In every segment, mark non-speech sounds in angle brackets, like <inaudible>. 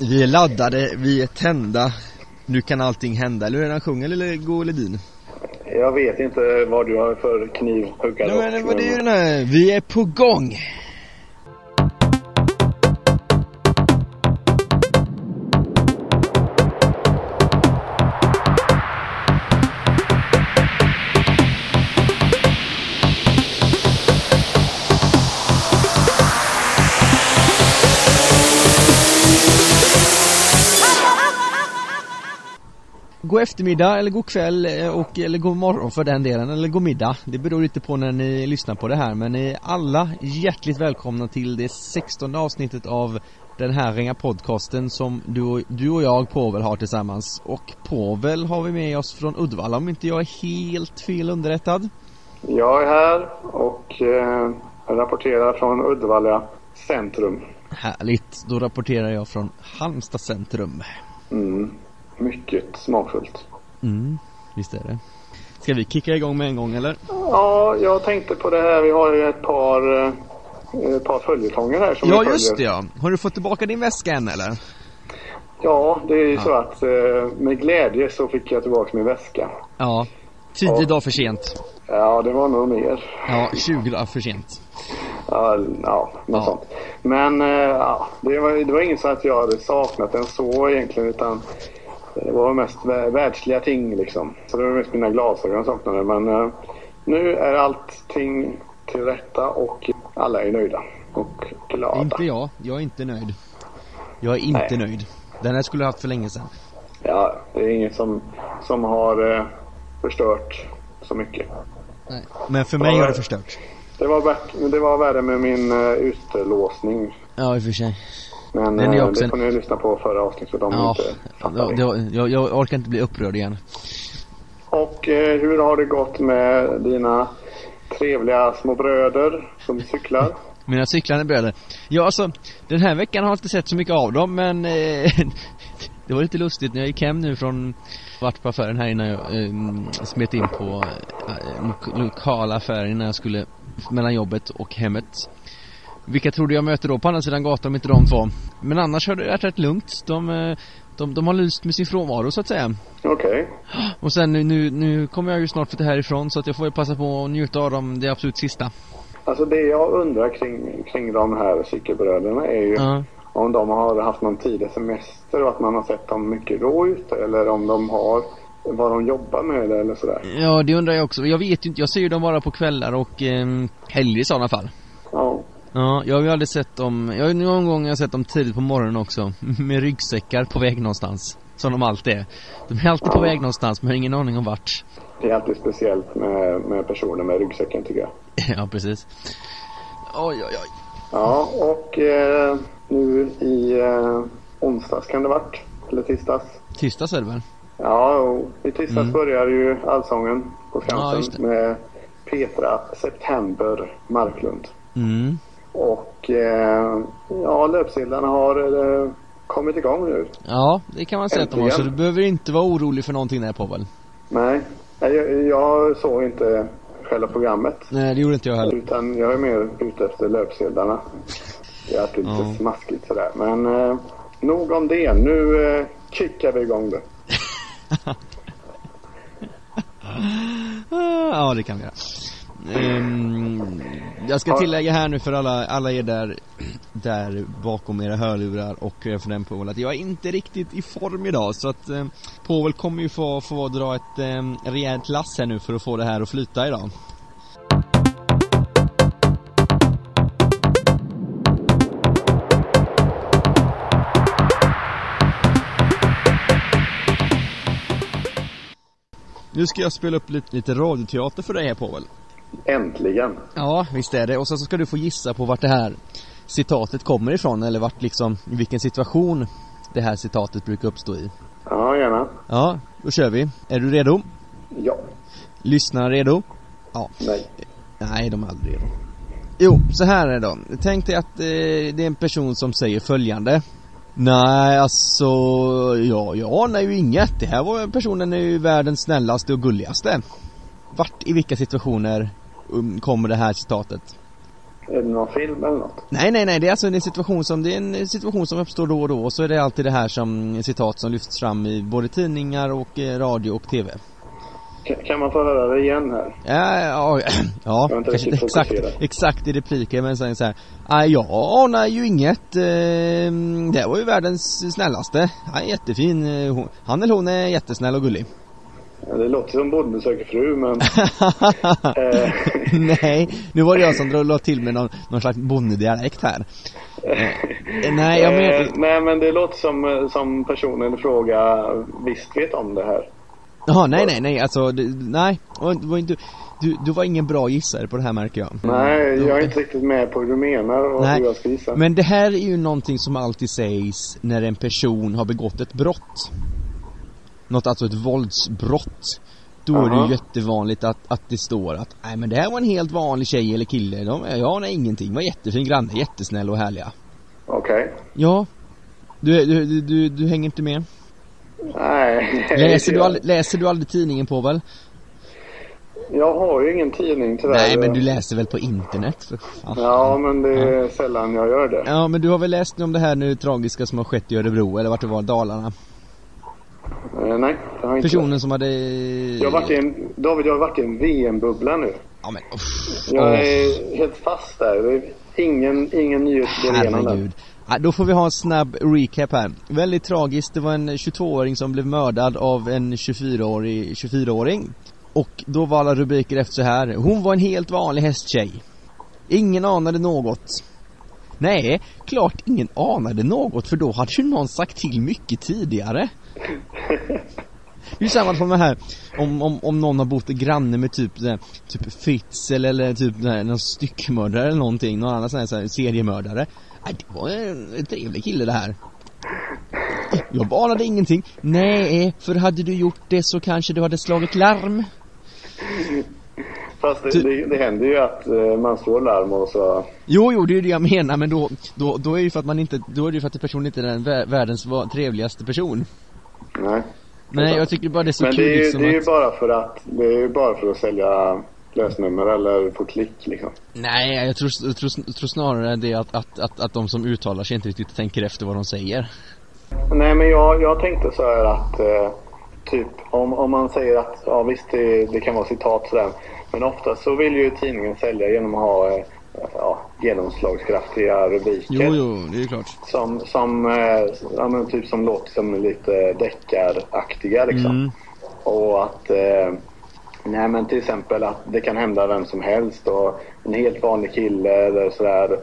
Vi är laddade, vi är tända. Nu kan allting hända. Eller hur han sjunger, eller Go Ledin? Jag vet inte vad du har för knivhuggare. Nej men vad det är ju den här, vi är på gång! God eftermiddag eller god kväll eh, och, eller god morgon för den delen, eller god middag. Det beror lite på när ni lyssnar på det här men ni är alla hjärtligt välkomna till det 16 avsnittet av den här ringa podcasten som du och, du och jag, Povel, har tillsammans. Och Povel har vi med oss från Uddevalla om inte jag är helt fel underrättad. Jag är här och eh, rapporterar från Uddevalla centrum. Härligt, då rapporterar jag från Halmstad centrum. Mm. Mycket smakfullt. Mm, visst är det. Ska vi kicka igång med en gång eller? Ja, jag tänkte på det här. Vi har ju ett par, eh, ett par följetonger här som Ja, vi just det ja. Har du fått tillbaka din väska än eller? Ja, det är ju Ja. så att eh, med glädje så fick jag tillbaka min väska. Ja. Tio Ja. dagar för sent. Ja, det var nog mer. Ja, 20 dagar för sent. Ja, ja något Ja. sånt. Men eh, ja, det, var, det var inget så att jag hade saknat den så egentligen utan det var mest vä- världsliga ting liksom. Så det var mest mina glasögon jag saknade. Men eh, nu är allting till rätta och alla är nöjda och glada. Inte jag. Jag är inte nöjd. Jag är inte Nej. nöjd. Den här skulle jag haft för länge sedan. Ja, det är inget som, som har eh, förstört så mycket. Nej. Men för mig har det förstört. Det var, det var värre med min uh, utlåsning. Ja, i och för sig. Men Den är eh, också det får ni lyssna på förra avsnittet om Ja, inte det. jag, jag orkar inte bli upprörd igen. Och eh, hur har det gått med dina trevliga små bröder som cyklar? <laughs> Mina cyklande bröder. Ja, alltså, den här veckan har jag inte sett så mycket av dem, men eh, <laughs> det var lite lustigt när jag gick hem nu från vart på affären här innan jag eh, smet in på eh, lo- lokala affärer innan jag skulle mellan jobbet och hemmet. Vilka trodde jag möter då på andra sidan gatan om inte de två? Men annars har det varit rätt lugnt. De, eh, de, de har lyst med sin frånvaro så att säga. Okej. Och sen nu, nu, kommer jag ju snart flytta härifrån så att jag får ju passa på att njuta av dem det absolut sista. Alltså det jag undrar kring, kring de här cykelbröderna är ju Ja. om de har haft någon tidig semester och att man har sett dem mycket då ute eller om de har vad de jobbar med eller sådär. Ja, det undrar jag också. Jag vet ju inte, jag ser ju dem bara på kvällar och eh, helger i sådana fall. Ja. Ja, jag har ju aldrig sett dem, jag har någon gång jag har sett dem tidigt på morgonen också. <laughs> Med ryggsäckar på väg någonstans. Som de alltid är. De är alltid på Ja. väg någonstans men har ingen aning om vart. Det är alltid speciellt med, med personer med ryggsäcken tycker jag. <laughs> ja, precis. Oj, oj, oj. Ja, och eh, nu i eh, onsdags kan det varit. Eller tisdags. Tisdags är det väl? Ja, och i tisdags Mm. börjar ju Allsången på Ja, Skansen det. med Petra September Marklund. Mm. Och eh, ja, löpsedlarna har eh, kommit igång nu. Ja, det kan man säga att de har. Så du behöver inte vara orolig för någonting där Povel. Nej, jag, jag såg inte själva programmet. Nej, det gjorde inte jag heller. Utan jag är mer ute efter löpsedlarna. Det är alltid lite Ja. smaskigt sådär. Men eh, nog om det. Nu eh, kickar vi igång det. <laughs> Ja, det kan vi göra. Ehm, jag ska tillägga här nu för alla, alla er där, där bakom era hörlurar och eh, för den Povel att jag är inte riktigt i form idag så att eh, Povel kommer ju få, få dra ett eh, rejält lass här nu för att få det här att flyta idag. Nu ska jag spela upp lite, lite radioteater för dig här Povel. Äntligen. Ja, visst är det. Och sen så ska du få gissa på vart det här citatet kommer ifrån eller vart liksom, vilken situation det här citatet brukar uppstå i. Ja, gärna. Ja, då kör vi. Är du redo? Ja. Lyssna redo? Ja. Nej. Nej, de är aldrig redo. Jo, så här är det då. Tänk dig att eh, det är en person som säger följande. Nej, alltså, ja, jag anar ju inget. Det här var personen är ju världens snällaste och gulligaste. Vart, i vilka situationer um, kommer det här citatet? Är det någon film eller något? Nej, nej, nej, det är alltså en situation som, det är en situation som uppstår då och då och så är det alltid det här som citat som lyfts fram i både tidningar och eh, radio och TV. Kan, man få höra det igen här? Ja, ja, ja kanske inte exakt, exakt i repliken men sen så här, nej jag anar ju inget, eh, det var ju världens snällaste, han är jättefin, eh, han eller hon är jättesnäll och gullig. Det låter som Bonde söker fru men... <laughs> eh, nej, nu var det jag som drog la till med någon, någon slags bondedialekt här. Eh, nej, jag eh, men, nej men det låter som, eh, som personen i fråga visst vet om det här. jaha, nej, nej, nej, alltså, det, nej, det var, det var inte, du, du var ingen bra gissare på det här märker jag. Nej, jag är inte riktigt med på hur du menar och Nej, hur jag ska gissa. Men det här är ju någonting som alltid sägs när en person har begått ett brott. Något, alltså ett våldsbrott. Då är det ju jättevanligt att, att det står att nej men det här var en helt vanlig tjej eller kille. De, ja, nej ingenting. Var jättefin granne, jättesnäll och härliga. Okej. Ja. Du, du, du, du, hänger inte med? Nej. Läser du, aldrig, <laughs> läser du aldrig tidningen på väl? jag har ju ingen tidning tyvärr. Nej men du läser väl på internet för fan. Ja, men det är sällan jag gör det. Ja men du har väl läst om det här nu tragiska som har skett i Örebro eller vart det var, Dalarna? Eh, nej, det har jag inte. Personen som hade... Jag har varit i en, David, jag har varit i en VM-bubbla nu. Ja men uff. Jag är helt fast där. Ingen, ingen nyhet går igenom den. Ja, då får vi ha en snabb recap här. Väldigt tragiskt, det var en 22-åring som blev mördad av en 24-årig 24-åring. Och då var alla rubriker efter så här. Hon var en helt vanlig hästtjej. Ingen anade något. Nej, klart ingen anade något för då hade ju någon sagt till mycket tidigare. Är ju samma som det här om, om, om någon har bott granne med typ, här, typ Fritzl eller typ här, någon styckmördare eller någonting, någon annan sån här, så här seriemördare. Nej, det var en, trevlig kille det här. Jag anade ingenting. Nej, för hade du gjort det så kanske du hade slagit larm. Fast det, det, det händer ju att eh, man slår larm och så... Jo, jo, det är ju det jag menar, men då, då, då är det ju för att man inte, då är det ju för att personen inte är den vä- världens trevligaste person. Nej. Nej, jag tycker bara det är så Men kul det är, ju, liksom det är ju att... bara för att, det är ju bara för att sälja lösnummer eller få klick liksom. Nej, jag tror, jag tror, jag tror snarare det att, att, att, att de som uttalar sig inte riktigt tänker efter vad de säger. Nej men jag, jag tänkte så här att eh, typ om, om man säger att ja visst det, det kan vara citat sådär. Men ofta så vill ju tidningen sälja genom att ha eh, ja, genomslagskraftiga rubriker. Jo, jo, det är klart. Som, som, eh, ja, men typ som låter som lite deckaraktiga liksom. Mm. Och att, eh, nej men till exempel att det kan hända vem som helst och en helt vanlig kille eller sådär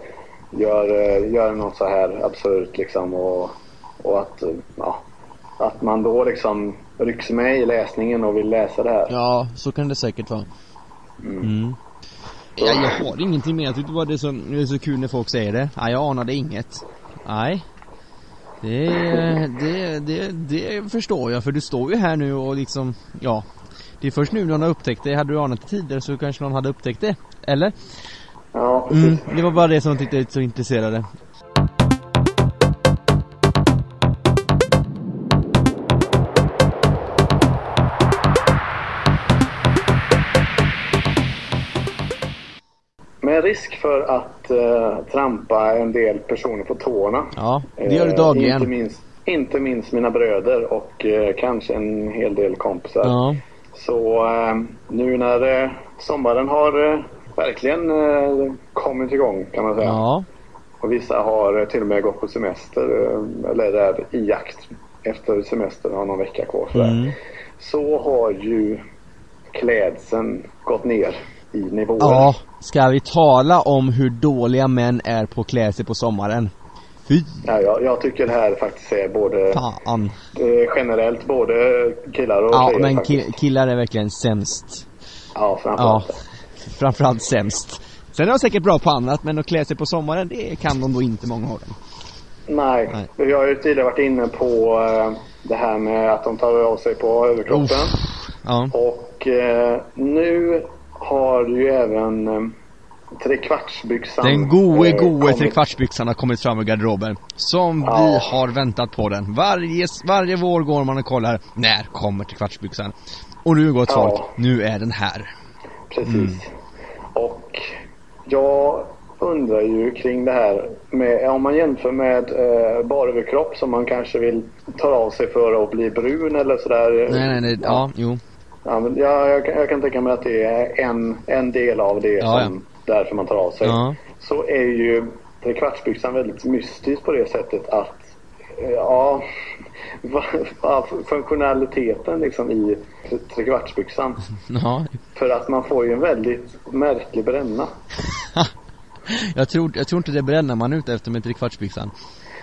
gör, eh, gör något så här absurt liksom och, och att, ja, att man då liksom rycks med i läsningen och vill läsa det här. Ja, så kan det säkert vara. Mm. Ja, jag har ingenting mer. Jag tyckte bara det är, så, det är så kul när folk säger det. Ja, jag anade inget. Nej. Det, det, det, det förstår jag, för du står ju här nu och liksom, ja. Det är först nu någon har upptäckt det. Hade du anat det tidigare så kanske någon hade upptäckt det. Eller? Ja, precis. Mm, det var bara det som jag tyckte jag var så intresserade. För att eh, trampa en del personer på tårna. Ja, det gör du Eh, dagligen. Inte minst, inte minst mina bröder och eh, kanske en hel del kompisar. Ja. Så eh, nu när eh, sommaren har eh, verkligen eh, kommit igång kan man säga. Ja. Och vissa har eh, till och med gått på semester eh, eller är i jakt efter semestern har någon vecka kvar. Sådär. Mm. Så har ju klädseln gått ner i nivåer. Ja, ska vi tala om hur dåliga män är på att klä sig på sommaren? Fy Ja, jag, jag tycker det här faktiskt är både fan. eh, generellt både killar och Ja, tjejer men faktiskt. ki- killar är verkligen sämst. Ja, Ja, framförallt. framförallt sämst. Sen är de säkert bra på annat, men att klä sig på sommaren, det kan de då inte många av dem. Nej. Nej. jag har ju tidigare varit inne på eh, det här med att de tar av sig på överkroppen. Ja. Och eh, nu har ju även eh, trekvartsbyxan Den goe, eh, goe kommit. trekvartsbyxan har kommit fram ur garderoben. Som Ja. vi har väntat på den. Varje, varje vår går man och kollar, när kommer trekvartsbyxan? Och nu gott Ja. folk, nu är den här. Precis. Mm. Och jag undrar ju kring det här med, om man jämför med eh, baröverkropp som man kanske vill ta av sig för att bli brun eller sådär. Nej, nej, nej. Ja, jo. Ja, men jag, jag, kan- jag kan tänka mig att det är en, en del av det Ja, som därför man tar av sig. Ja. Så är ju trekvartsbyxan väldigt mystisk på det sättet att eh, ja, <laughs> funktionaliteten liksom i trekvartsbyxan. <laughs> Ja. För att man får ju en väldigt märklig bränna. <laughs> Jag tror, jag tror inte det bränner man ute efter med trekvartsbyxan.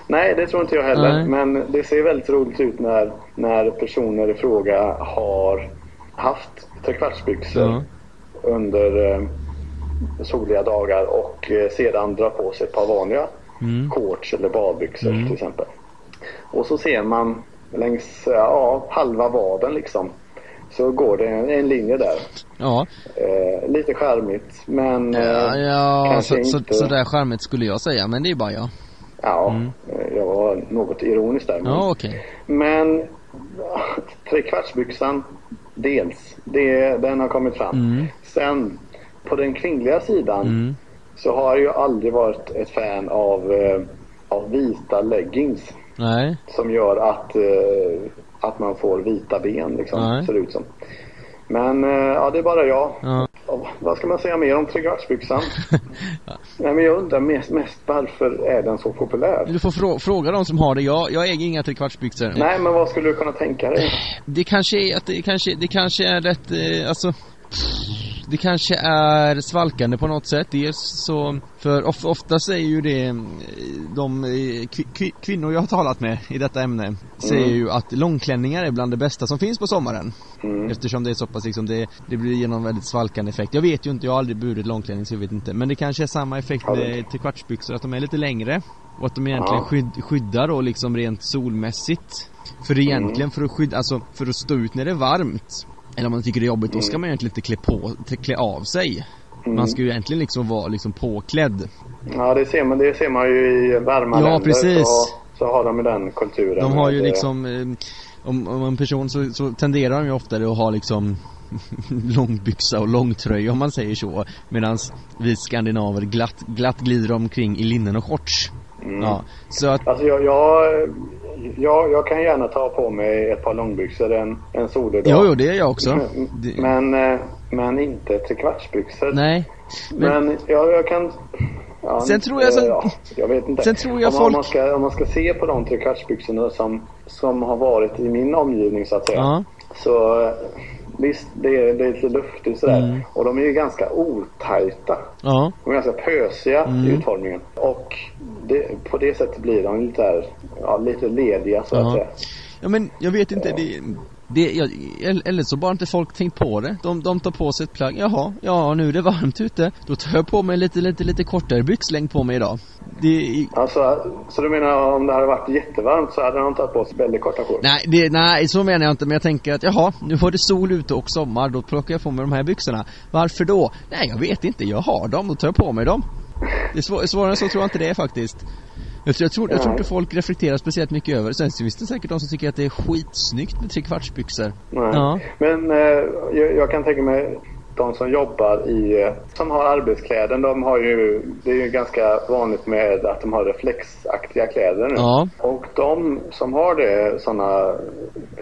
Nej, det tror inte jag heller. Nej. Men det ser väldigt roligt ut när, när personer i fråga har haft trekvartsbyxor Ja. under eh, soliga dagar och eh, sedan drar på sig ett par vanliga Mm. shorts eller badbyxor till exempel. Och så ser man längs ja, halva vaden liksom så går det en, en linje där. Ja. Eh, lite charmigt men Ja, eh, ja så, så, inte... så där charmigt skulle jag säga, men det är bara jag. Ja, eh, jag var något ironisk där. men- Ja, okej. Men <laughs> trekvartsbyxan, dels, det, den har kommit fram. Mm. Sen på den kvinnliga sidan Mm. så har jag ju aldrig varit ett fan av, eh, av vita leggings Nej. som gör att, eh, att man får vita ben liksom, Nej. ser det ut som. Men eh, ja, det är bara jag. Ja. Och vad ska man säga mer om trekvartsbyxan? <laughs> Nej, men jag undrar mest, mest varför är den så populär? Du får frå fråga de som har det. Jag, jag äger inga trekvartsbyxor. Nej, men vad skulle du kunna tänka dig? Det kanske är att det kanske, det kanske är rätt, eh, alltså det kanske är svalkande på något sätt. Dels så, för of, oftast är ju det de eh, kvi, kvi, kvinnor jag har talat med i detta ämne säger ju att långklänningar är bland det bästa som finns på sommaren. Mm. Eftersom det är så pass liksom, det, det blir genom väldigt svalkande effekt. Jag vet ju inte, jag har aldrig burit långklänning så jag vet inte. Men det kanske är samma effekt med trekvartsbyxor, att de är lite längre. Och att de egentligen skydd, skyddar då liksom rent solmässigt. För egentligen för att skydda, alltså för att stå ut när det är varmt. Eller om man tycker det är jobbigt, då ska man egentligen inte klä på, klä av sig. Man ska ju egentligen liksom vara liksom påklädd. Ja, det ser man, det ser man ju i varma Ja, länder. precis. Så, så har de ju den kulturen. De har ju eh, liksom, eh, om, om en person så, så tenderar de ju oftare att ha liksom <laughs> långbyxa och långtröja om man säger så. Medan vi skandinaver glatt, glatt glider omkring i linnen och shorts. Mm. Ja, så att, Alltså jag, jag, jag, jag kan gärna ta på mig ett par långbyxor en, en solig dag. jo, jo det är jag också. Det, Men, eh, men inte trekvartsbyxor. nej. Men, Men jag, jag kan... Ja, Sen tror jag så- eh, ja, jag vet inte. sen tror jag om, folk- om, man ska, om man ska se på de trekvartsbyxorna som, som har varit i min omgivning så att säga. Ja. Så eh, visst, det är, det är lite luftigt sådär. Mm. Och de är ju ganska otajta. ja. De är ganska pösiga Mm. i utformningen. Och det, på det sättet blir de lite, där, ja, lite lediga så Ja. att säga. Ja men jag vet inte, det, det jag, eller så bara inte folk tänkt på det. De, de tar på sig ett plagg, jaha, ja nu är det varmt ute. Då tar jag på mig lite, lite, lite kortare byxlängd på mig idag. Det, Alltså, så du menar om det hade varit jättevarmt så hade de tagit på sig väldigt korta skjortor? nej, det, nej, så menar jag inte, men jag tänker att jaha, nu var det sol ute och sommar, då plockar jag på mig de här byxorna. Varför då? Nej, jag vet inte, jag har dem, då tar jag på mig dem. Det är svår, svårare än så tror jag inte det är faktiskt. Jag tror, jag, tror, jag tror inte folk reflekterar speciellt mycket över det. Sen finns det säkert de som tycker att det är skitsnyggt med trekvartsbyxor. Ja. Men eh, jag, jag kan tänka mig de som jobbar i, eh, som har arbetskläder, de har ju, det är ju ganska vanligt med att de har reflexaktiga kläder nu. Ja. Och de som har det, sådana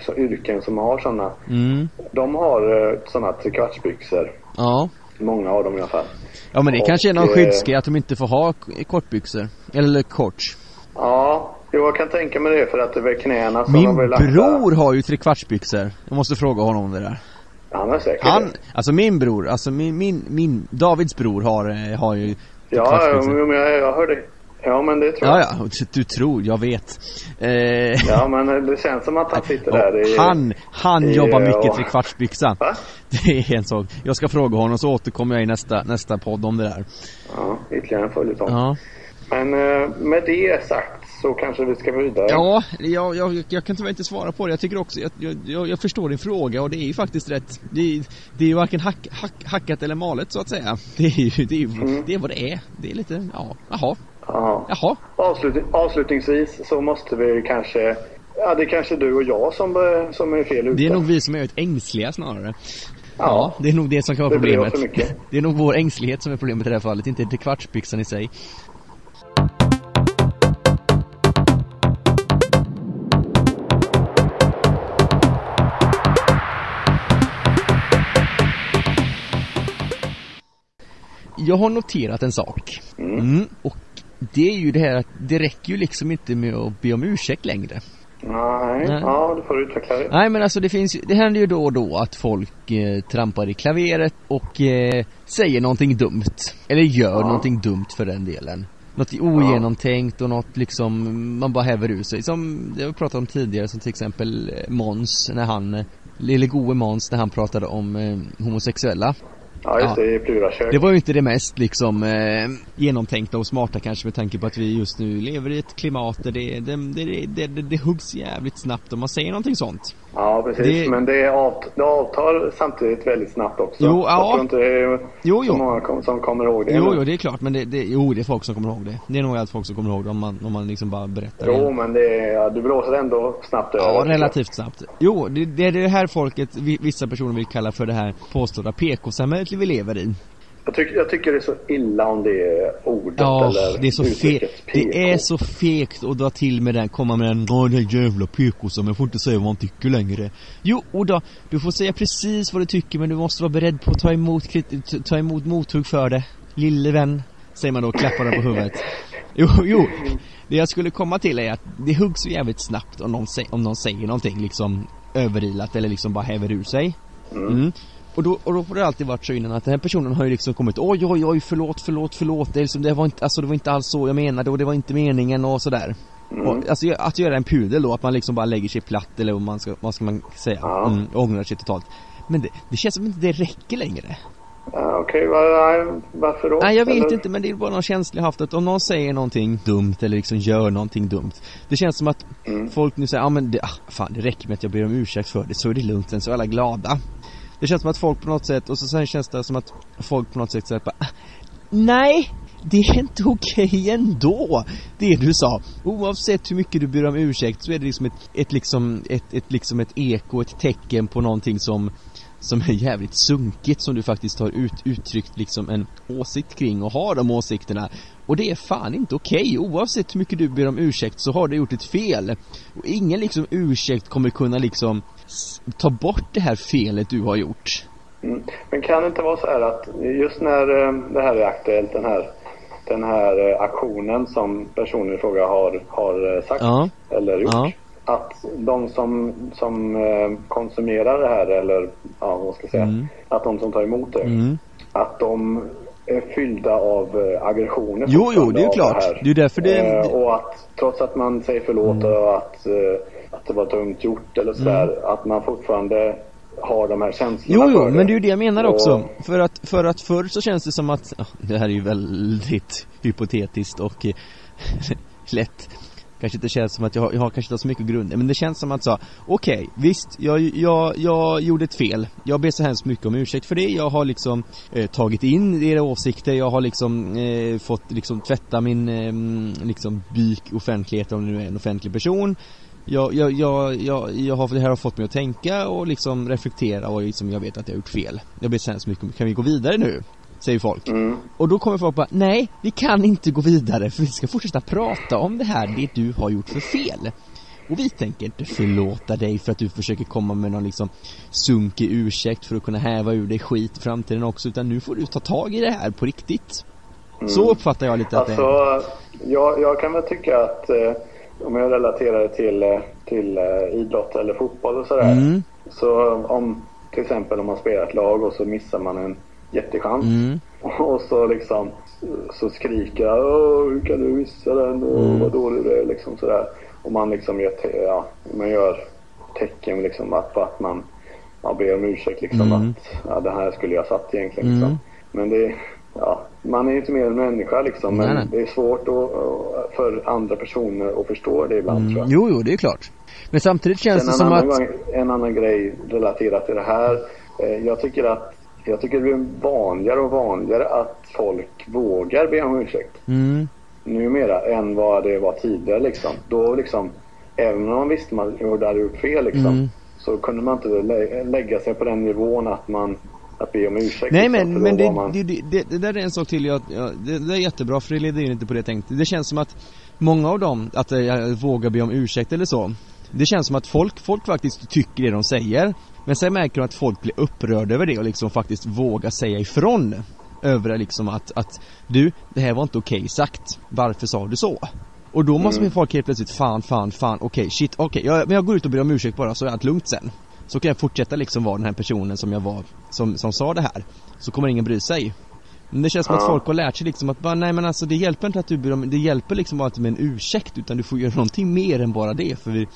så yrken som har sådana, Mm. de har eh, sådana trekvartsbyxor. Ja. Många av dem i alla fall. Ja men det Och, kanske är någon eh, skyddsgrej att de inte får ha kortbyxor. Eller shorts. Ja, jo, jag kan tänka mig det för att det är knäna som Min bror har ju trekvartsbyxor. Jag måste fråga honom om det där. Han är säkert Han, alltså min bror, alltså min, min, min, Davids bror har, eh, har ju Ja, men jag, jag hör det. Ja, men det tror Ja, jag. ja, du, du tror, jag vet. Eh, Ja, men det känns som att han <laughs> sitter där i... han, han i, jobbar mycket och- trekvartsbyxa. Va? <laughs> Det är en sak. Jag ska fråga honom så återkommer jag i nästa, nästa podd om det där. Ja, ytterligare en följetong. Ja. Men eh, med det sagt så kanske vi ska gå vidare. Ja, jag, jag, jag kan tyvärr inte svara på det. Jag tycker också, jag, jag- jag, förstår din fråga och det är ju faktiskt rätt. Det är, det är ju varken hack, hack, hackat eller malet så att säga. Det är ju, det är, Mm. det är vad det är. Det är lite, ja, jaha, Ja. jaha. Avslut, avslutningsvis så måste vi kanske... Ja, det är kanske du och jag som, eh, som är fel ute. Det är nog vi som är ett ängsliga snarare. Ja, det är nog det som kan vara Det problemet. Det är nog vår ängslighet som är problemet i det här fallet, inte kvartsbyxan i sig. Jag har noterat en sak. Mm. Och det är ju det här att det räcker ju liksom inte med att be om ursäkt längre. Nej, Nej. ja du får utveckla det. Nej men alltså det finns det händer ju då och då att folk eh, trampar i klaveret och eh, säger någonting dumt. Eller gör Ja. någonting dumt för den delen. Något ogenomtänkt och något liksom, man bara häver ur sig. Som det har vi pratat om tidigare som till exempel eh, Måns när han, eh, lille goe Måns när han pratade om eh, homosexuella. Ja, just det, i Plura-kök. Det var ju inte det mest liksom eh, genomtänkta och smarta kanske med tanke på att vi just nu lever i ett klimat där det, det, det, det, det, det huggs jävligt snabbt om man säger någonting sånt. Ja, precis. Det- Men det, avt det avtar samtidigt väldigt snabbt också. Jo, ja. Jag tror inte det är Jo, jo. så många kom, som kommer ihåg det. Jo, jo, det är klart, men det, det, jo, det är folk som kommer ihåg det. Det är nog allt folk som kommer ihåg det om man, om man liksom bara berättar Jo, det. men det ja, du blåser ändå snabbt över. Ja, relativt snabbt. Jo, det, det är det här folket, vi- vissa personer vill kalla för det här påstådda PK-samhället vi lever i. Jag, tycker, jag tycker det är så illa om det ordet Ja, eller det är så fegt. Det är så fegt att dra till med den, komma med den, åh den jävla PK som jag får inte säga vad man tycker längre. Jo, och då, du får säga precis vad du tycker men du måste vara beredd på att ta emot, ta emot mothugg för det. Lille vän, säger man då och klappar den på huvudet. <laughs> Jo, jo. Det jag skulle komma till är att det huggs så jävligt snabbt om någon, om någon säger någonting liksom överilat eller liksom bara häver ur sig. Mm. Och då, och då får det alltid varit så innan att den här personen har ju liksom kommit Oj oj oj förlåt förlåt förlåt det, är liksom, det var inte, alltså det var inte alls så jag menade och det var inte meningen och sådär och, Alltså att göra en pudel då, att man liksom bara lägger sig platt eller vad man ska, vad ska man säga? Ja. Mm, ångrar sig totalt Men det, det känns som inte det räcker längre Ja, Okej, nej, varför då? Nej jag vet Eller- inte men det är bara någon känsla jag haft att om någon säger någonting dumt eller liksom gör någonting dumt Det känns som att folk nu säger, ja men det, ah, fan det räcker med att jag ber om ursäkt för det så är det lugnt sen så är alla glada det känns som att folk på något sätt, och så sen känns det som att folk på något sätt säger bara ah, Nej! Det är inte okej ändå! Det du sa. Oavsett hur mycket du ber om ursäkt så är det liksom ett, ett liksom, ett, ett liksom ett eko, ett tecken på någonting som som är jävligt sunkigt som du faktiskt har ut, uttryckt liksom en åsikt kring och har de åsikterna. Och det är fan inte okej. Oavsett hur mycket du ber om ursäkt så har du gjort ett fel. Och ingen liksom ursäkt kommer kunna liksom ta bort det här felet du har gjort. Mm. Men kan det inte vara så här att just när eh, det här är aktuellt, den här, den här eh, aktionen som personen i fråga har, har eh, sagt Ja. eller gjort. Ja. Att de som, som konsumerar det här eller ja, vad ska jag säga, Mm. att de som tar emot det, Mm. att de fyllda av eh, aggressioner. Jo, jo, det är ju klart. här. Det är därför det- Eh, det- och att trots att man säger förlåt och att, eh, att det var dumt gjort eller sådär, att man fortfarande har de här känslorna Mm. Jo, jo, men det är ju det jag menar också. Och- För att, för att förr så känns det som att, det här är ju väldigt hypotetiskt och eh, <laughs> lätt Kanske inte känns som att jag har, jag har kanske inte så mycket grund men det känns som att så, okej, visst, jag, jag, jag gjorde ett fel. Jag ber så hemskt mycket om ursäkt för det. Jag har liksom eh, tagit in era åsikter, jag har liksom eh, fått liksom tvätta min eh, liksom byk offentlighet om det nu är en offentlig person. Jag, jag, jag, jag, jag har, det här har fått mig att tänka och liksom reflektera och liksom jag vet att jag har gjort fel. Jag ber så hemskt mycket om, kan vi gå vidare nu? Säger folk. Mm. Och då kommer folk bara, nej, vi kan inte gå vidare för vi ska fortsätta prata om det här, det du har gjort för fel. Och vi tänker inte förlåta dig för att du försöker komma med någon liksom sunkig ursäkt för att kunna häva ur dig skit i framtiden också, utan nu får du ta tag i det här på riktigt. Så uppfattar jag lite att det är. Alltså, jag, jag kan väl tycka att eh, om jag relaterar det till, eh, till eh, idrott eller fotboll och sådär. Mm. Så om till exempel om man spelar ett lag och så missar man en jättechans. Mm. Och så liksom så skriker jag hur kan du missa den och Mm. vad dålig du är liksom sådär. Och man liksom gör, te- ja, man gör tecken liksom att, att man, man ber om ursäkt liksom Mm. att ja, det här skulle jag ha satt egentligen Mm. liksom. Men det, ja, man är ju inte mer än människa liksom. Men Nej, nej. det är svårt att, för andra personer att förstå det ibland tror jag. Jo, jo, det är klart. Men samtidigt känns Sen det som att... gång, en annan grej relaterat till det här. Eh, jag tycker att jag tycker det blir vanligare och vanligare att folk vågar be om ursäkt Mm, numera än vad det var tidigare liksom. Då liksom, även om man visste man hade gjort fel liksom, Mm. så kunde man inte lä lägga sig på den nivån att man att be om ursäkt. Nej liksom, men, men det, man... det, det, det, där är en sak till jag, ja, det, det är jättebra för det leder in lite på det jag tänkte. Det känns som att många av dem, att jag vågar be om ursäkt eller så. Det känns som att folk, folk faktiskt tycker det de säger. Men sen märker de att folk blir upprörda över det och liksom faktiskt vågar säga ifrån. Över liksom att, att du, det här var inte okej sagt. Varför sa du så? Och då måste Mm. folk helt plötsligt, fan, fan, fan, okej, shit, okej, jag, men jag går ut och ber om ursäkt bara så är allt lugnt sen. Så kan jag fortsätta liksom vara den här personen som jag var, som, som sa det här. Så kommer ingen bry sig. Men det känns som att Ja. folk har lärt sig liksom att bara, nej men alltså det hjälper inte att du ber om, det hjälper liksom bara inte med en ursäkt utan du får göra någonting mer än bara det för vi,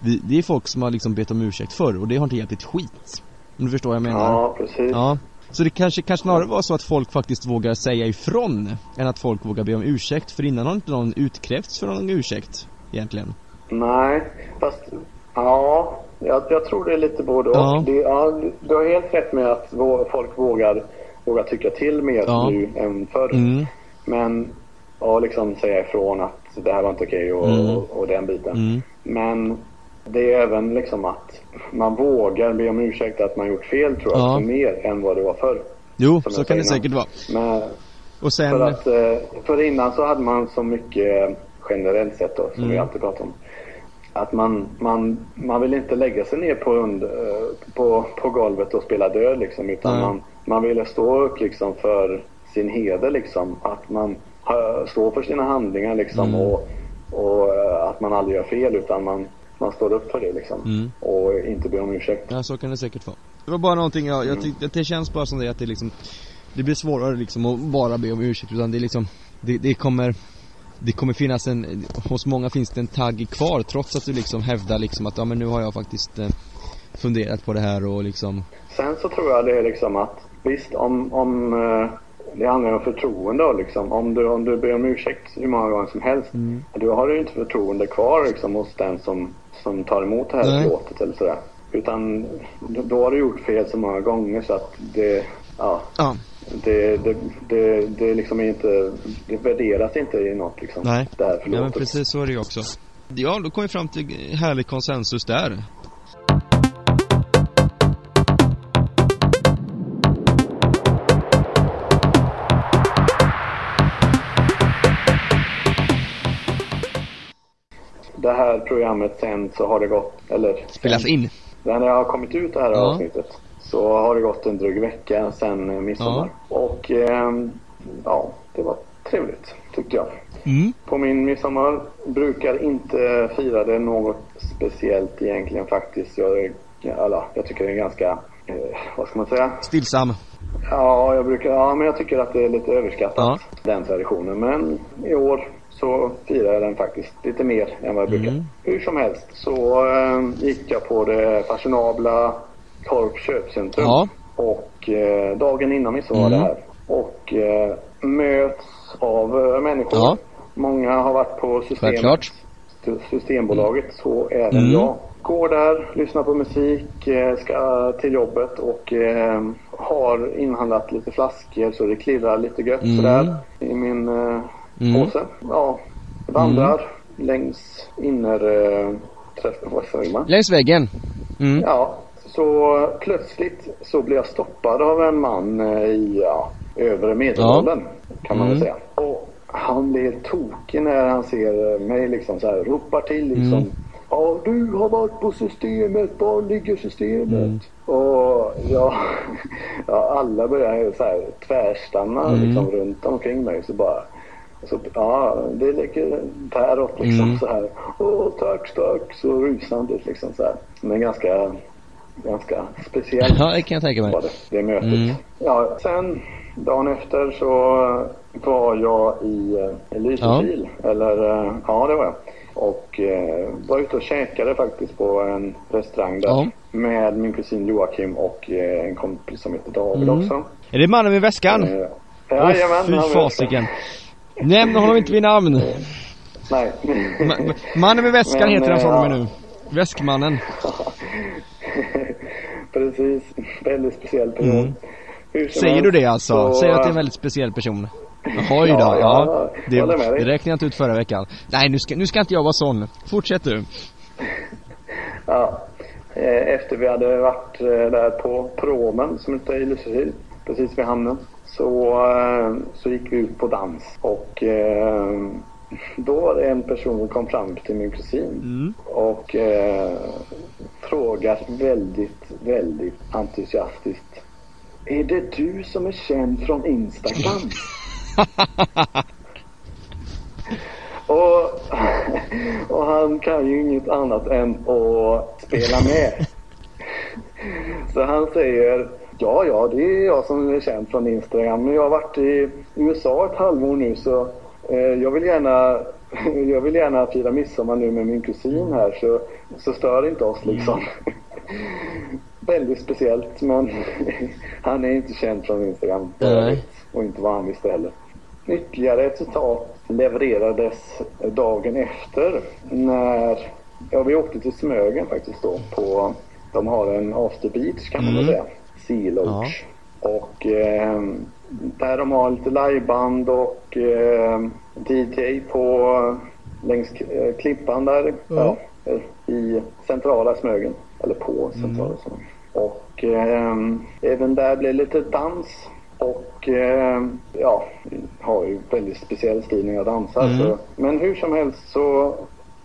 vi det är folk som har liksom bett om ursäkt förr och det har inte hjälpt ett skit. Om du förstår vad jag menar? Ja, precis. Ja. Så det kanske, kanske snarare var så att folk faktiskt vågar säga ifrån än att folk vågar be om ursäkt för innan har inte någon utkrävts för någon ursäkt egentligen. Nej, fast ja, jag, jag tror det är lite både och. Ja. Det, ja, du har helt rätt med att folk vågar, vågar tycka till mer Ja. nu än förr. Mm. Men, ja, liksom säga ifrån att det här var inte okej och, Mm. och, och den biten. Mm. Men det är även liksom att man vågar be om ursäkt att man gjort fel tror jag, Ja. mer än vad det var förr. Jo, så kan det säkert vara. Men Och sen, för att, eh, för innan så hade man så mycket generellt sett då, som Mm. vi alltid pratar om. Att man, man, man vill inte lägga sig ner på, und, eh, på, på golvet och spela död liksom. Utan Nej. man, man ville stå upp liksom för sin heder liksom. Att man eh, står för sina handlingar liksom. Mm. Och, och eh, att man aldrig gör fel utan man, man står upp för det liksom. Mm. Och inte ber om ursäkt. ja så kan det säkert vara. Det var bara någonting jag, jag tyckte, det känns bara som det att det liksom Det blir svårare liksom att bara be om ursäkt utan det är liksom Det, det kommer Det kommer finnas en, hos många finns det en tagg kvar trots att du liksom hävdar liksom att ja men nu har jag faktiskt eh, Funderat på det här och liksom Sen så tror jag det är liksom att visst om, om eh, det handlar om förtroende då liksom. Om du, om du ber om ursäkt hur många gånger som helst. Mm. Då har du inte förtroende kvar liksom hos den som, som tar emot det här Nej. förlåtet eller sådär. Utan då, har du gjort fel så många gånger så att det, ja, Ja, det, det, det, det liksom inte, det värderas inte i något liksom. Nej. Det här ja men förlåtet. precis så är det ju också Ja, då kom vi fram till härlig konsensus där här programmet sen så har det gått, eller Spelas in När det har kommit ut det här Ja. avsnittet så har det gått en dryg vecka sedan eh, midsommar. Och ehm, ja, det var trevligt tyckte jag. Mm På min midsommar brukar inte fira det något speciellt egentligen faktiskt. Jag, eller, jag tycker det är ganska, eh, vad ska man säga? Stillsam Ja, jag brukar, ja, men jag tycker att det är lite överskattat Ja. den traditionen. Men i år faktiskt lite mer än vad jag brukar. Mm. Hur som helst så eh, gick jag på det fashionabla Torp köpcentrum. Ja. Och eh, dagen innan midsommar var det Mm. här. Och eh, möts av eh, människor. Ja. Många har varit på systemet. Systembolaget, så även Mm. jag. Går där, lyssnar på musik, eh, ska till jobbet och eh, har inhandlat lite flaskor så det klirrar lite gött Mm. sådär i min eh, Mm. påse. Ja, vandrar längs inner... Eh? Längs väggen Mm Ja, så plötsligt så blir jag stoppad av en man eh, i ja, övre medelåldern kan man väl Mm. säga. Och han blir tokig när han ser eh, mig liksom så här, ropar till liksom. Mm. Ja, du har varit på systemet, var ligger systemet? Mm. Och ja, <laughs> ja, alla börjar så här tvärstanna Mm. liksom runt omkring mig så bara så, ja, det ligger däråt liksom Mm. så här. Åh, tack, tack. Så rusande liksom så här. Men ganska, ganska speciellt Ja, det kan jag tänka mig det, det mötet. Mm. Ja, sen dagen efter så var jag i eh, Lysekil. Eller, eh, ja det var jag. Och eh, var ute och käkade faktiskt på en restaurang där. Ja. Med min kusin Joakim och eh, en kompis som heter David Mm. också. Är det mannen med väskan? Eh, jajamän, fy han var fasiken Nämn honom inte vid namn Nej. Ma- Mannen med väskan Men, heter han från eh, och med nu Väskmannen <laughs> Precis. Väldigt speciell person. Mm. Säger du det alltså? så- Säger att det är en väldigt speciell person? <laughs> Ja, då, ja. ja, Det, det räknade jag inte ut förra veckan. Nej, nu ska, nu ska inte jag vara sån. Fortsätt du. <laughs> Ja. eh, efter vi hade varit eh, där på promen som ute i Lysekil, precis vid hamnen, så, eh, så gick vi ut på dans. Och eh, då var det en person som kom fram till min kusin Mm. och eh, frågar väldigt, väldigt entusiastiskt. Är det du som är känd från Instagram? <laughs> och, <laughs> och han kan ju inget annat än att spela med. <laughs> Så han säger Ja, ja, det är jag som är känd från Instagram. Men jag har varit i USA ett halvår nu så eh, jag vill gärna <laughs> jag vill gärna fira midsommar nu med min kusin här så, så stör inte oss liksom. <laughs> Väldigt speciellt men <laughs> han är inte känd från Instagram. Nej. Och inte vad han visste heller. Ytterligare ett citat levererades dagen efter när ja, vi åkte till Smögen faktiskt då. På, de har en after beach kan man Mm. säga. Sea Lodge. Och eh, där de har lite liveband och eh, DJ på längs eh, klippan där. Ja. Ja, I centrala Smögen. Eller på centrala Smögen. Och eh, även där blev lite dans. Och eh, ja, har ju väldigt speciell stil när jag dansar. Mm. Så, men hur som helst så,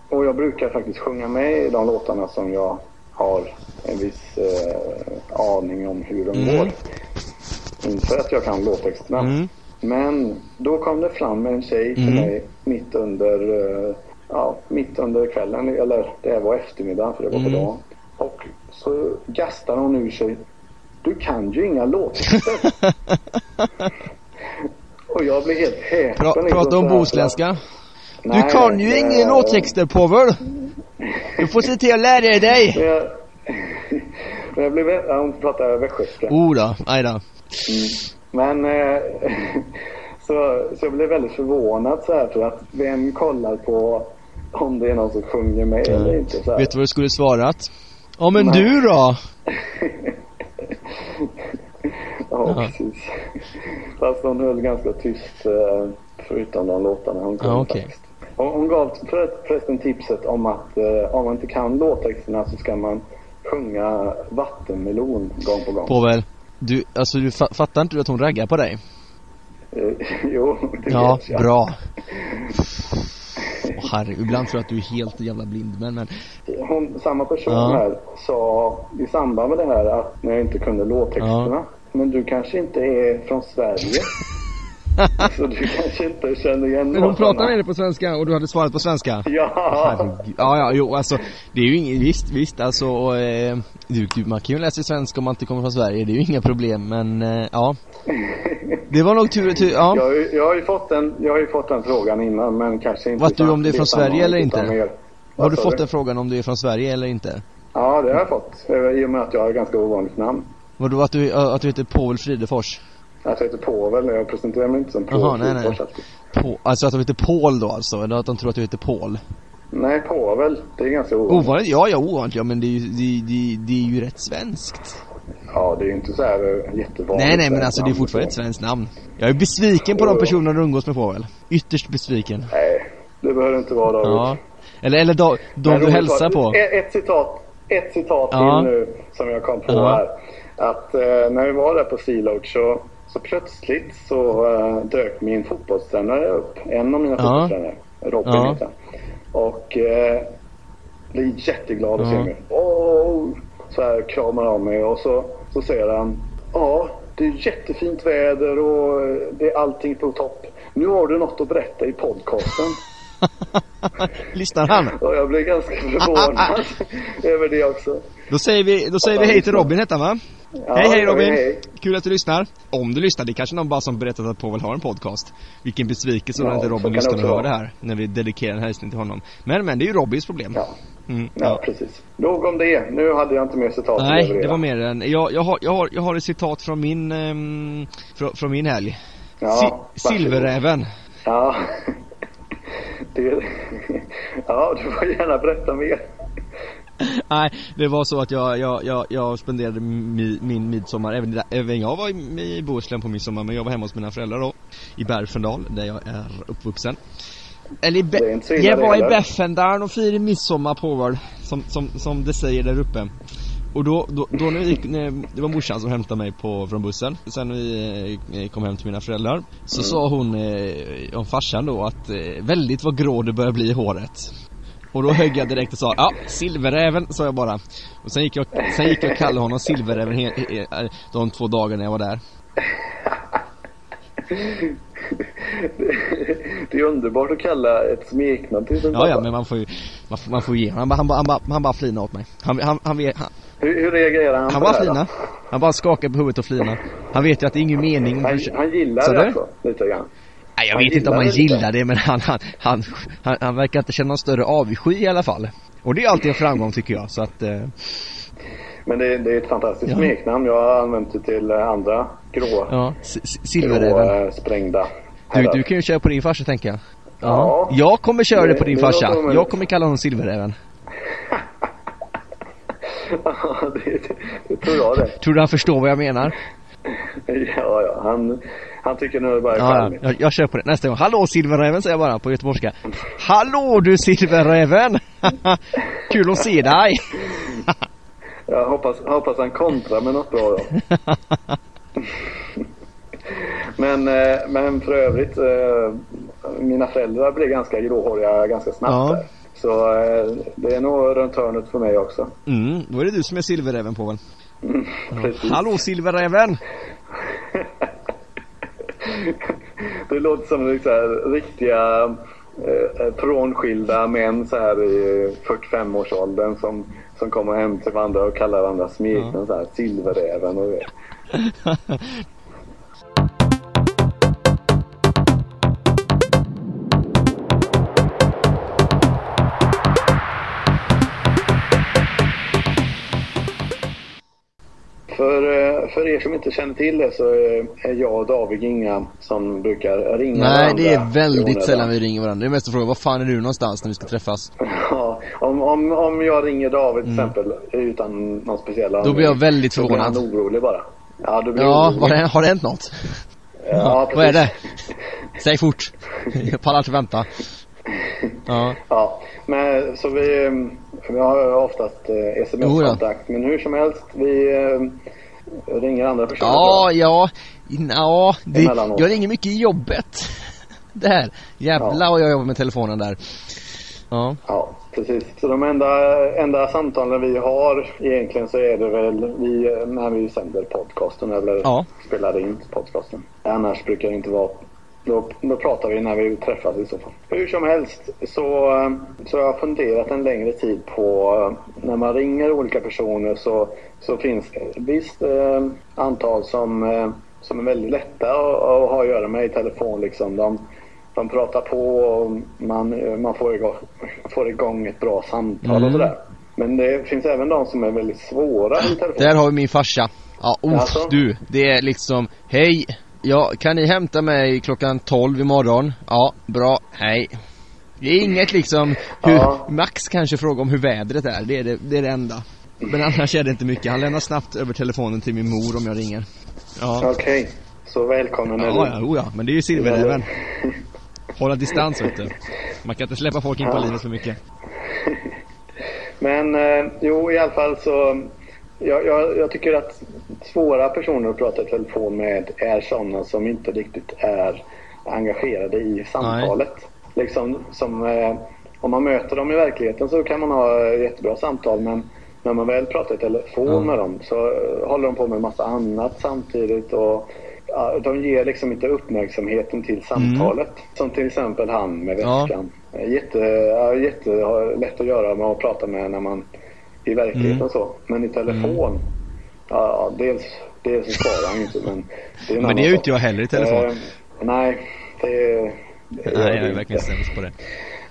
och jag brukar faktiskt sjunga med i de låtarna som jag har en viss eh, aning om hur de Mm. går. Inte att jag kan låttexterna. Mm. Men då kom det fram en tjej till Mm. mig mitt under, eh, ja, mitt under kvällen. Eller det var eftermiddag för det var på Mm. dagen. Och så gastar hon ur sig. Du kan ju inga låttexter. <laughs> Och jag blev helt häpen. Pra, liksom prata om bohuslänska. Du kan ju det- ingen låttexter Povel. Du får se till att lära dig. <laughs> Jag, men jag blev, hon pratar västgötska. Oh då, aj då. Men eh, <laughs> så, så jag blev väldigt förvånad så här för att vem kollar på om det är någon som sjunger med eller inte så här. Vet du vad du skulle svarat? Ja men Nej. du då? <laughs> Ja, Ja. precis. Fast hon höll ganska tyst eh, förutom de låtarna hon kunde Ja, okej. faktiskt. Och hon gav för, förresten tipset om att eh, om man inte kan låttexterna så ska man sjunga vattenmelon gång på gång. Povel. Du, alltså du fa- fattar inte du att hon raggar på dig? Eh, <laughs> jo, det Ja, vet jag. bra. <laughs> Åh, herre, ibland tror jag att du är helt jävla blind men, men Hon, samma person Ja. här sa i samband med det här att när jag inte kunde låttexterna. Ja. Men du kanske inte är från Sverige? <laughs> så du kanske inte känner igen Men hon pratade med dig på svenska och du hade svarat på svenska? Ja! Herregud. Ja, ja, jo alltså Det är ju inget, visst, visst alltså eh, du, du, man kan ju läsa svenska om man inte kommer från Sverige, det är ju inga problem men eh, ja <laughs> Det var nog tur, tur ja Jag, jag, har ju fått den, jag har ju fått den frågan innan men kanske inte Vet du om det är från Sverige eller inte? mer- Har du Vad fått den frågan om du är från Sverige eller inte? Ja, det har jag fått. Eh, I och med att jag har ett ganska ovanligt namn. Vadå att du, att du heter Povel Fridefors? Att jag heter Povel, jag presenterar mig inte som Povel Jaha, nej, nej. På, alltså att du heter Paul då alltså, eller att de tror att du heter Paul? Nej, Povel. Det är ganska ovanligt. Ovanligt? Ja, ja ovanligt ja men det är ju, det, det, det är ju rätt svenskt Ja, det är ju inte så här eh, jättevanligt. Nej nej men svenskt alltså det är fortfarande ett svenskt namn Jag är besviken på de personer du umgås med Povel Ytterst besviken Nej, det behöver inte vara David. Ja Eller, eller de, de du roligt hälsar på Ett, ett citat, ett citat Ja. till nu som jag kom på Ja. här. Att eh, när vi var där på Sea Lodge så, så plötsligt så eh, dök min fotbollstränare upp. En av mina Ja. fotbollstränare. Robin Ja. heter. Och eh, blir jätteglad se Ja. mig. Åh! Så här kramar av mig och så, så säger han Ja, det är jättefint väder och eh, det är allting på topp. Nu har du något att berätta i podcasten. <laughs> Lyssnar han? Och jag blev ganska <laughs> förvånad <laughs> över det också. Då säger vi, då säger vi hej till Robin hette va? Ja, hej hej Robin! hej. Kul att du lyssnar. Om du lyssnar, det är kanske någon bara som berättat att Povel har en podcast. Vilken besvikelse Ja, när inte Robin lyssnar och hör det här. När vi dedikerar en hälsning till honom. Men men, det är ju Robins problem. Ja, Mm, ja, ja. precis. Nog om det. Nu hade jag inte mer citat Nej, det var mer än, jag, jag, har, jag, har, jag har ett citat från min, um, från, från min helg. Ja, Si, silverräven. Ja. <laughs> Det, <laughs> ja, du får gärna berätta mer. <laughs> Nej, det var så att jag, jag, jag, jag spenderade mi, min midsommar, även, där- även jag var i, i Bohuslän på midsommar men jag var hemma hos mina föräldrar då I Berfendal, där jag är uppvuxen. Eller i Be- jag var i heller. Beffendal och firade midsommar på väl som, som, som det säger där uppe. Och då, då, då när vi gick, när, det var morsan som hämtade mig på, från bussen. Sen när vi eh, kom hem till mina föräldrar Så Mm. sa hon eh, om farsan då att eh, väldigt vad grå det börjar bli i håret Och då högg jag direkt och sa ja, silverräven sa jag bara. Och sen gick jag, sen gick jag och kallade honom silverräven he, he, eh, de två dagarna jag var där. Det är underbart att kalla ett smeknamn till sin Ja ja pappa. men man får ju, man får, man får ge han, bara- han, han, bara, han bara flinade åt mig. Han, han, han, vet- han, Hur, hur reagerar han, han bara flinade Han bara skakade på huvudet och flinade Han vet ju att det är ingen mening. Han, han gillar det alltså, lite grann. Nej jag vet inte om gillar han gillar det men han, han, han, han, han verkar inte känna någon större avsky i alla fall Och det är alltid en framgång tycker jag så att eh, Men det, det är ett fantastiskt Ja. smeknamn. Jag har använt det till eh, andra grå, Ja, grå eh, sprängda du, du kan ju köra på din farsa tänker jag Ja. Jag kommer köra det på din farsa. Jag kommer kalla honom silverräven <laughs> Ja, det, det, det tror jag det. Tror du han förstår vad jag menar? Ja, ja. Han, han tycker nu är det bara Ja. Jag, jag kör på det nästa gång Hallå silverräven säger jag bara på göteborgska Hallå du silverräven! <laughs> Kul att se dig! <laughs> Jag hoppas, hoppas han kontrar med något bra då. <laughs> men, eh, men för övrigt, eh, mina föräldrar blev ganska gråhåriga ganska snabbt Ja. där. Så eh, det är nog runt hörnet för mig också. Mm, då är det du som är silverräven på väl? Precis. Hallå silverräven! <laughs> Det låter som så här, riktiga eh, frånskilda män så här i 45-årsåldern som, som kommer hem till varandra och kallar varandra smeknamn så här silverräven och det. <laughs> För, eh, för er som inte känner till det så är jag och David inga som brukar ringa Nej varandra det är väldigt sällan vi ringer varandra. Det är mest att fråga var fan är du någonstans när vi ska träffas? <laughs> Ja, om, om, om jag ringer David till exempel utan någon speciell Mm. Då blir jag väldigt Då blir han förvånad. orolig bara. Ja, då blir Ja, orolig. har det, har det hänt något? Ja, Vad är det? precis. <laughs> Säg fort. Jag pallar inte vänta. Ja. Ja, men så vi, vi har oftast eh, sms-kontakt. Men hur som helst, vi eh, ringer andra personer. Ja, ja. Ja, det, jag ringer mycket i jobbet. <laughs> Där. Jävlar vad jag jobbar med telefonen där. Ja. Ja, precis. Så de enda, enda samtalen vi har egentligen så är det väl vi, när vi sänder podcasten eller Ja. spelar in podcasten. Annars brukar det inte vara då, då pratar vi när vi träffas i så fall. Hur som helst så, eh, så har jag funderat en längre tid på eh, när man ringer olika personer så, så finns det ett visst eh, antal som, eh, som är väldigt lätta att, att ha att göra med i telefon. Liksom. De, de pratar på och man, man får, igång, får igång ett bra samtal Mm. och sådär. Men det finns även de som är väldigt svåra i telefon. Där har vi min farsa. Ja, uff Jaså? du. Det är liksom, hej. Ja, kan ni hämta mig klockan 12 imorgon? Ja, bra, hej. Det är inget liksom, hur, Ja. Max kanske frågar om hur vädret är, det är det, det är det enda. Men annars är det inte mycket, han lämnar snabbt över telefonen till min mor om jag ringer. Ja, Okej, så välkommen ja, du. ja, oh ja, men det är ju silverräven. Hålla distans vet du. Man kan inte släppa folk in på Ja. livet för mycket. <laughs> Men eh, jo, i alla fall så... Jag, jag, jag tycker att svåra personer att prata i telefon med är sådana som inte riktigt är engagerade i samtalet. Liksom som... Eh, om man möter dem i verkligheten så kan man ha jättebra samtal men när man väl pratar i telefon Ja. med dem så håller de på med massa annat samtidigt och ja, de ger liksom inte uppmärksamheten till samtalet. Som till exempel han med Ja. väskan. Jätte, ja, jätte har lätt att göra med att prata med när man i verkligheten Mm. så. Men i telefon, ja, ja, dels, dels så svarar han inte men det är en Men det är ju inte jag heller i telefon. Eh, nej, det, det Nej, jag är verkligen sämst på det.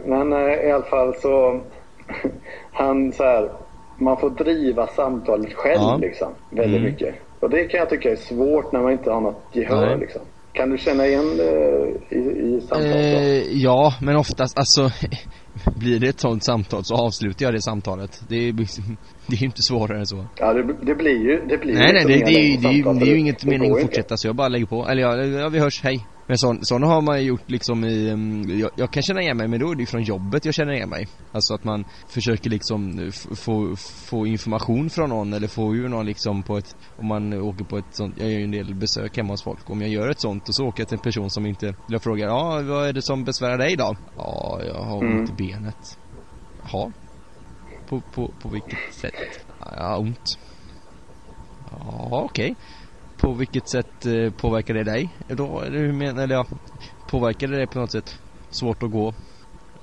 Men eh, i alla fall så, <laughs> han så här, man får driva samtalet själv Ja. liksom, väldigt Mm. mycket. Och det kan jag tycka är svårt när man inte har något gehör Nej. liksom. Kan du känna igen det i, i samtal? så? Eh, ja, men oftast, alltså <laughs> Blir det ett sånt samtal så avslutar jag det samtalet Det är, liksom- <laughs> det är inte svårare än så Ja, det, det blir ju, det blir Nej nej, det, det, är det, är ju- inget mening att inte. fortsätta så jag bara lägger på Eller ja, ja vi hörs, hej Men sådana har man gjort liksom i, mm, jag, jag, kan känna igen mig men då är det ju från jobbet jag känner igen mig. Alltså att man försöker liksom få, få information från någon eller få ur någon liksom på ett, om man åker på ett sånt, jag gör ju en del besök hemma hos folk. Om jag gör ett sånt och så åker jag till en person som inte, jag frågar, ja vad är det som besvärar dig då? Ja, jag har ont mm. i benet. Jaha. På, på, på vilket sätt? Ja, jag har ont. Ja, okej. Okay på vilket sätt eh, påverkar det dig? Då, eller hur menar eller ja, påverkar det dig på något sätt? Svårt att gå?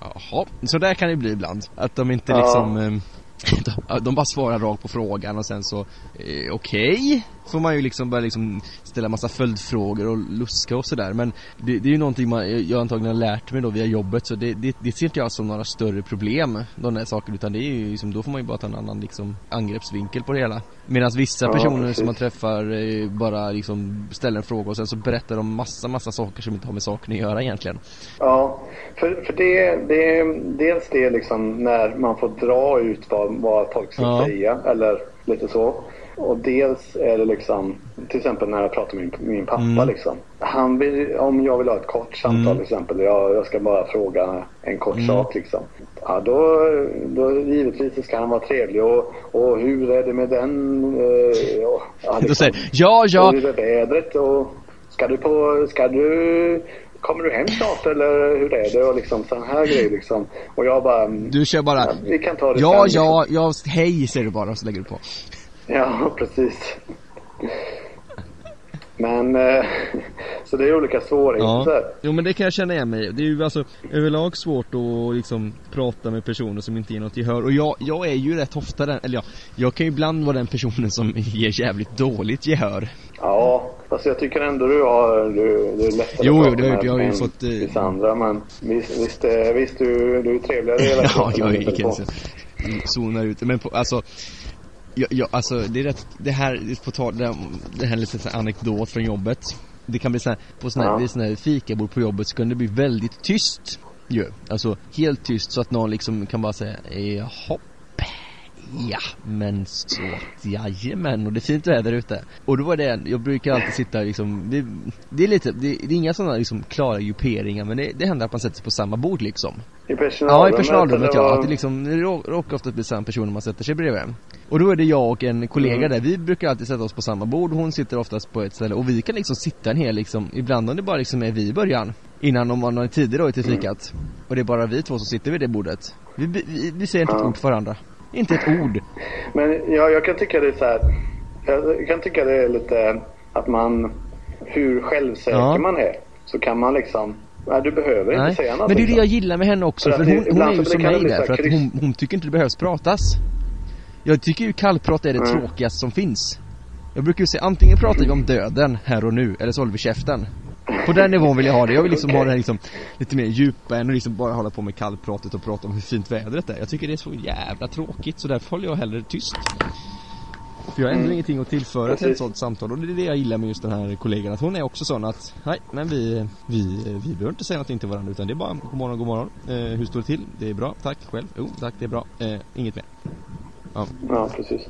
Jaha, så där kan det bli ibland. Att de inte ja. liksom eh, <laughs> de bara svarar rakt på frågan och sen så, eh, okej, okay. Får man ju liksom börja liksom ställa massa följdfrågor och luska och sådär. Men det, det, är ju någonting man, jag antagligen har lärt mig då via jobbet så det, det, det ser inte jag som några större problem, de där sakerna, utan det är ju liksom, då får man ju bara ta en annan liksom angreppsvinkel på det hela. Medan vissa ja, personer precis. som man träffar eh, bara liksom ställer en fråga och sen så berättar de massa, massa saker som inte har med saken att göra egentligen. Ja, för, för det, det är dels det liksom när man får dra ut vad, vad folk ska ja. säga eller lite så. Och dels är det liksom, till exempel när jag pratar med min, min pappa mm. liksom. Han vill, om jag vill ha ett kort samtal mm. till exempel, jag, jag ska bara fråga en kort mm. sak liksom. Ja, då, då givetvis ska han vara trevlig och, och hur är det med den? Eh, ja, liksom. säger, ja, ja. Och hur är vädret och ska du på, ska du Kommer du hem snart eller hur är det? Och liksom sån här grejer liksom. Och jag bara... Du kör bara... Ja, vi kan ta det Ja, sen, ja, liksom. ja, hej säger du bara och så lägger du på. Ja, precis. Men, eh, så det är olika svårigheter. Ja. Jo men det kan jag känna igen mig Det är ju alltså överlag svårt att liksom prata med personer som inte ger något gehör. Och jag, jag är ju rätt ofta den, eller ja, jag kan ju ibland vara den personen som <laughs> ger jävligt dåligt gehör. Ja, fast jag tycker ändå du har, du, du är lättare Jo, jo, det har jag har ju fått... Eh... Vissa andra, men visst, visst, eh, visst du, du är trevligare hela <laughs> Ja, jag är kanske <laughs> zonar ut. Men på, alltså Ja, ja, alltså det är rätt, det här, på tal, det, det här är lite så anekdot från jobbet. Det kan bli så här, på såna här, ja. såna här fikabord på jobbet så kan det bli väldigt tyst ju. Alltså helt tyst så att någon liksom kan bara säga jaha Ja, men så jajamän och det är fint väder ute. Och då var det, jag brukar alltid sitta liksom, det, det är lite, det, det är inga sådana liksom klara grupperingar men det, det händer att man sätter sig på samma bord liksom. I personalrummet? Ja, i personalrummet ja. Att det liksom, det råkar ofta bli samma person man sätter sig bredvid. Och då är det jag och en kollega mm. där, vi brukar alltid sätta oss på samma bord, hon sitter oftast på ett ställe och vi kan liksom sitta en hel liksom, ibland om det bara liksom är vi i början. Innan om man har tid då till fikat. Mm. Och det är bara vi två som sitter vid det bordet. Vi, vi, vi säger inte ett ord för varandra. Inte ett ord. Men ja, jag kan tycka det är så här, Jag kan tycka det är lite att man, hur självsäker ja. man är, så kan man liksom Nej, du behöver inte Nej. säga något. Men det är det jag gillar med henne också. För, för hon, hon är ju som mig där. För att hon, hon, tycker inte det behövs pratas. Jag tycker ju kallprat är det mm. tråkigaste som finns. Jag brukar ju säga antingen pratar vi om döden här och nu, eller så håller vi käften. På den nivån vill jag ha det. Jag vill liksom okay. ha det här liksom lite mer djupa än att liksom bara hålla på med kallpratet och prata om hur fint vädret är. Jag tycker det är så jävla tråkigt så därför håller jag hellre tyst. För jag har ändå mm. ingenting att tillföra till ett sånt samtal och det är det jag gillar med just den här kollegan att hon är också sån att nej men vi, vi, vi behöver inte säga någonting till varandra utan det är bara god morgon, god morgon. Eh, hur står det till? Det är bra, tack själv. Jo, tack det är bra. Eh, inget mer. Ja. ja, precis.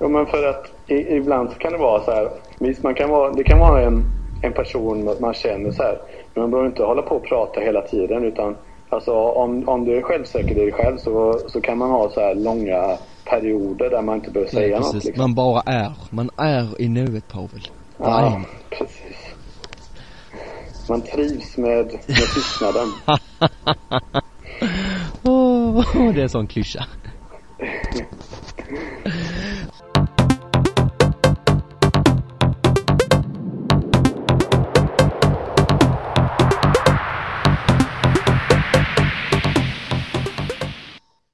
Jo men för att i, ibland så kan det vara så här, visst man kan vara, det kan vara en en person man känner så här. Men man behöver inte hålla på och prata hela tiden utan alltså om, om du är självsäker i dig själv så, så kan man ha så här långa perioder där man inte behöver säga ja, något. Liksom. Man bara är. Man är i nuet Pavel. Ja, precis. Man trivs med, med tystnaden. <laughs> oh, det är en sån klyscha. <laughs>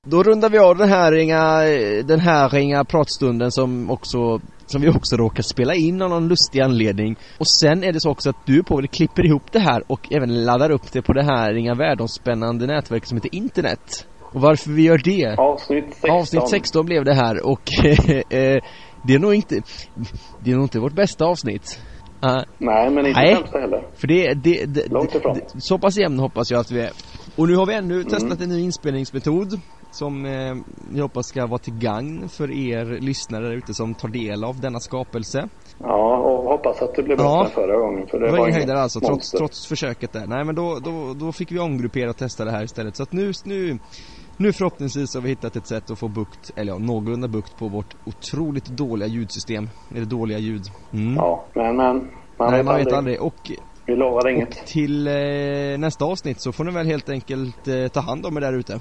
Då rundar vi av den här inga, den här inga pratstunden som också som vi också råkar spela in av någon lustig anledning. Och sen är det så också att du det klipper ihop det här och även laddar upp det på det här inga världsomspännande nätverk som heter internet. Och varför vi gör det? Avsnitt 16. Avsnitt 16 blev det här och <laughs> eh, det är nog inte, det är nog inte vårt bästa avsnitt. Uh, nej, men inte nej, sämsta heller. För det, det, det, Långt ifrån. Det, så pass jämn hoppas jag att vi är. Och nu har vi ännu mm. testat en ny inspelningsmetod som eh, vi hoppas ska vara till gagn för er lyssnare där ute som tar del av denna skapelse. Ja, och hoppas att det blev bättre Ja. förra gången. För det Det var var ingen höjdare alltså, trots, trots försöket där. Nej men då, då, då fick vi omgruppera och testa det här istället. Så att nu, nu, nu förhoppningsvis har vi hittat ett sätt att få bukt, eller ja, någorlunda bukt på vårt otroligt dåliga ljudsystem. Eller dåliga ljud. Mm. Ja, men, men man, Nej, vet, man aldrig. vet aldrig. Och, Vi lovar och inget. till eh, nästa avsnitt så får ni väl helt enkelt eh, ta hand om er där ute.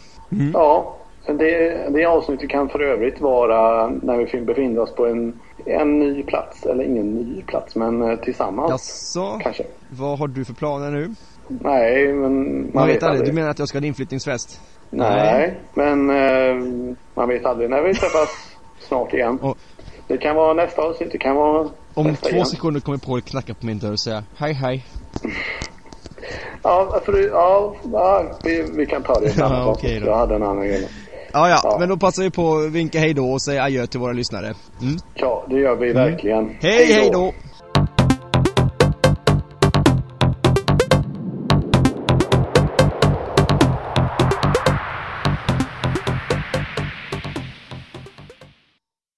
Ja, det, det avsnittet kan för övrigt vara när vi befinner oss på en, en ny plats. Eller ingen ny plats, men eh, tillsammans Jaså, kanske. vad har du för planer nu? Nej, men man, Man vet aldrig. Du menar att jag ska ha en inflyttningsfest? Nej, men eh, man vet aldrig när vi träffas <laughs> snart igen. Och- Det kan vara nästa avsnitt, det kan vara Om två igen. sekunder kommer Paul knacka på min dörr och säga hej hej. <laughs> Ja, för, ja, ja vi, vi kan ta det <laughs> Ja, okej avsnitt. då. Jag hade en annan grej. Ja, ja, Ja. men då passar vi på att vinka hej då och säga adjö till våra lyssnare. Mm. Ja, det gör vi verkligen. Hej, hej då!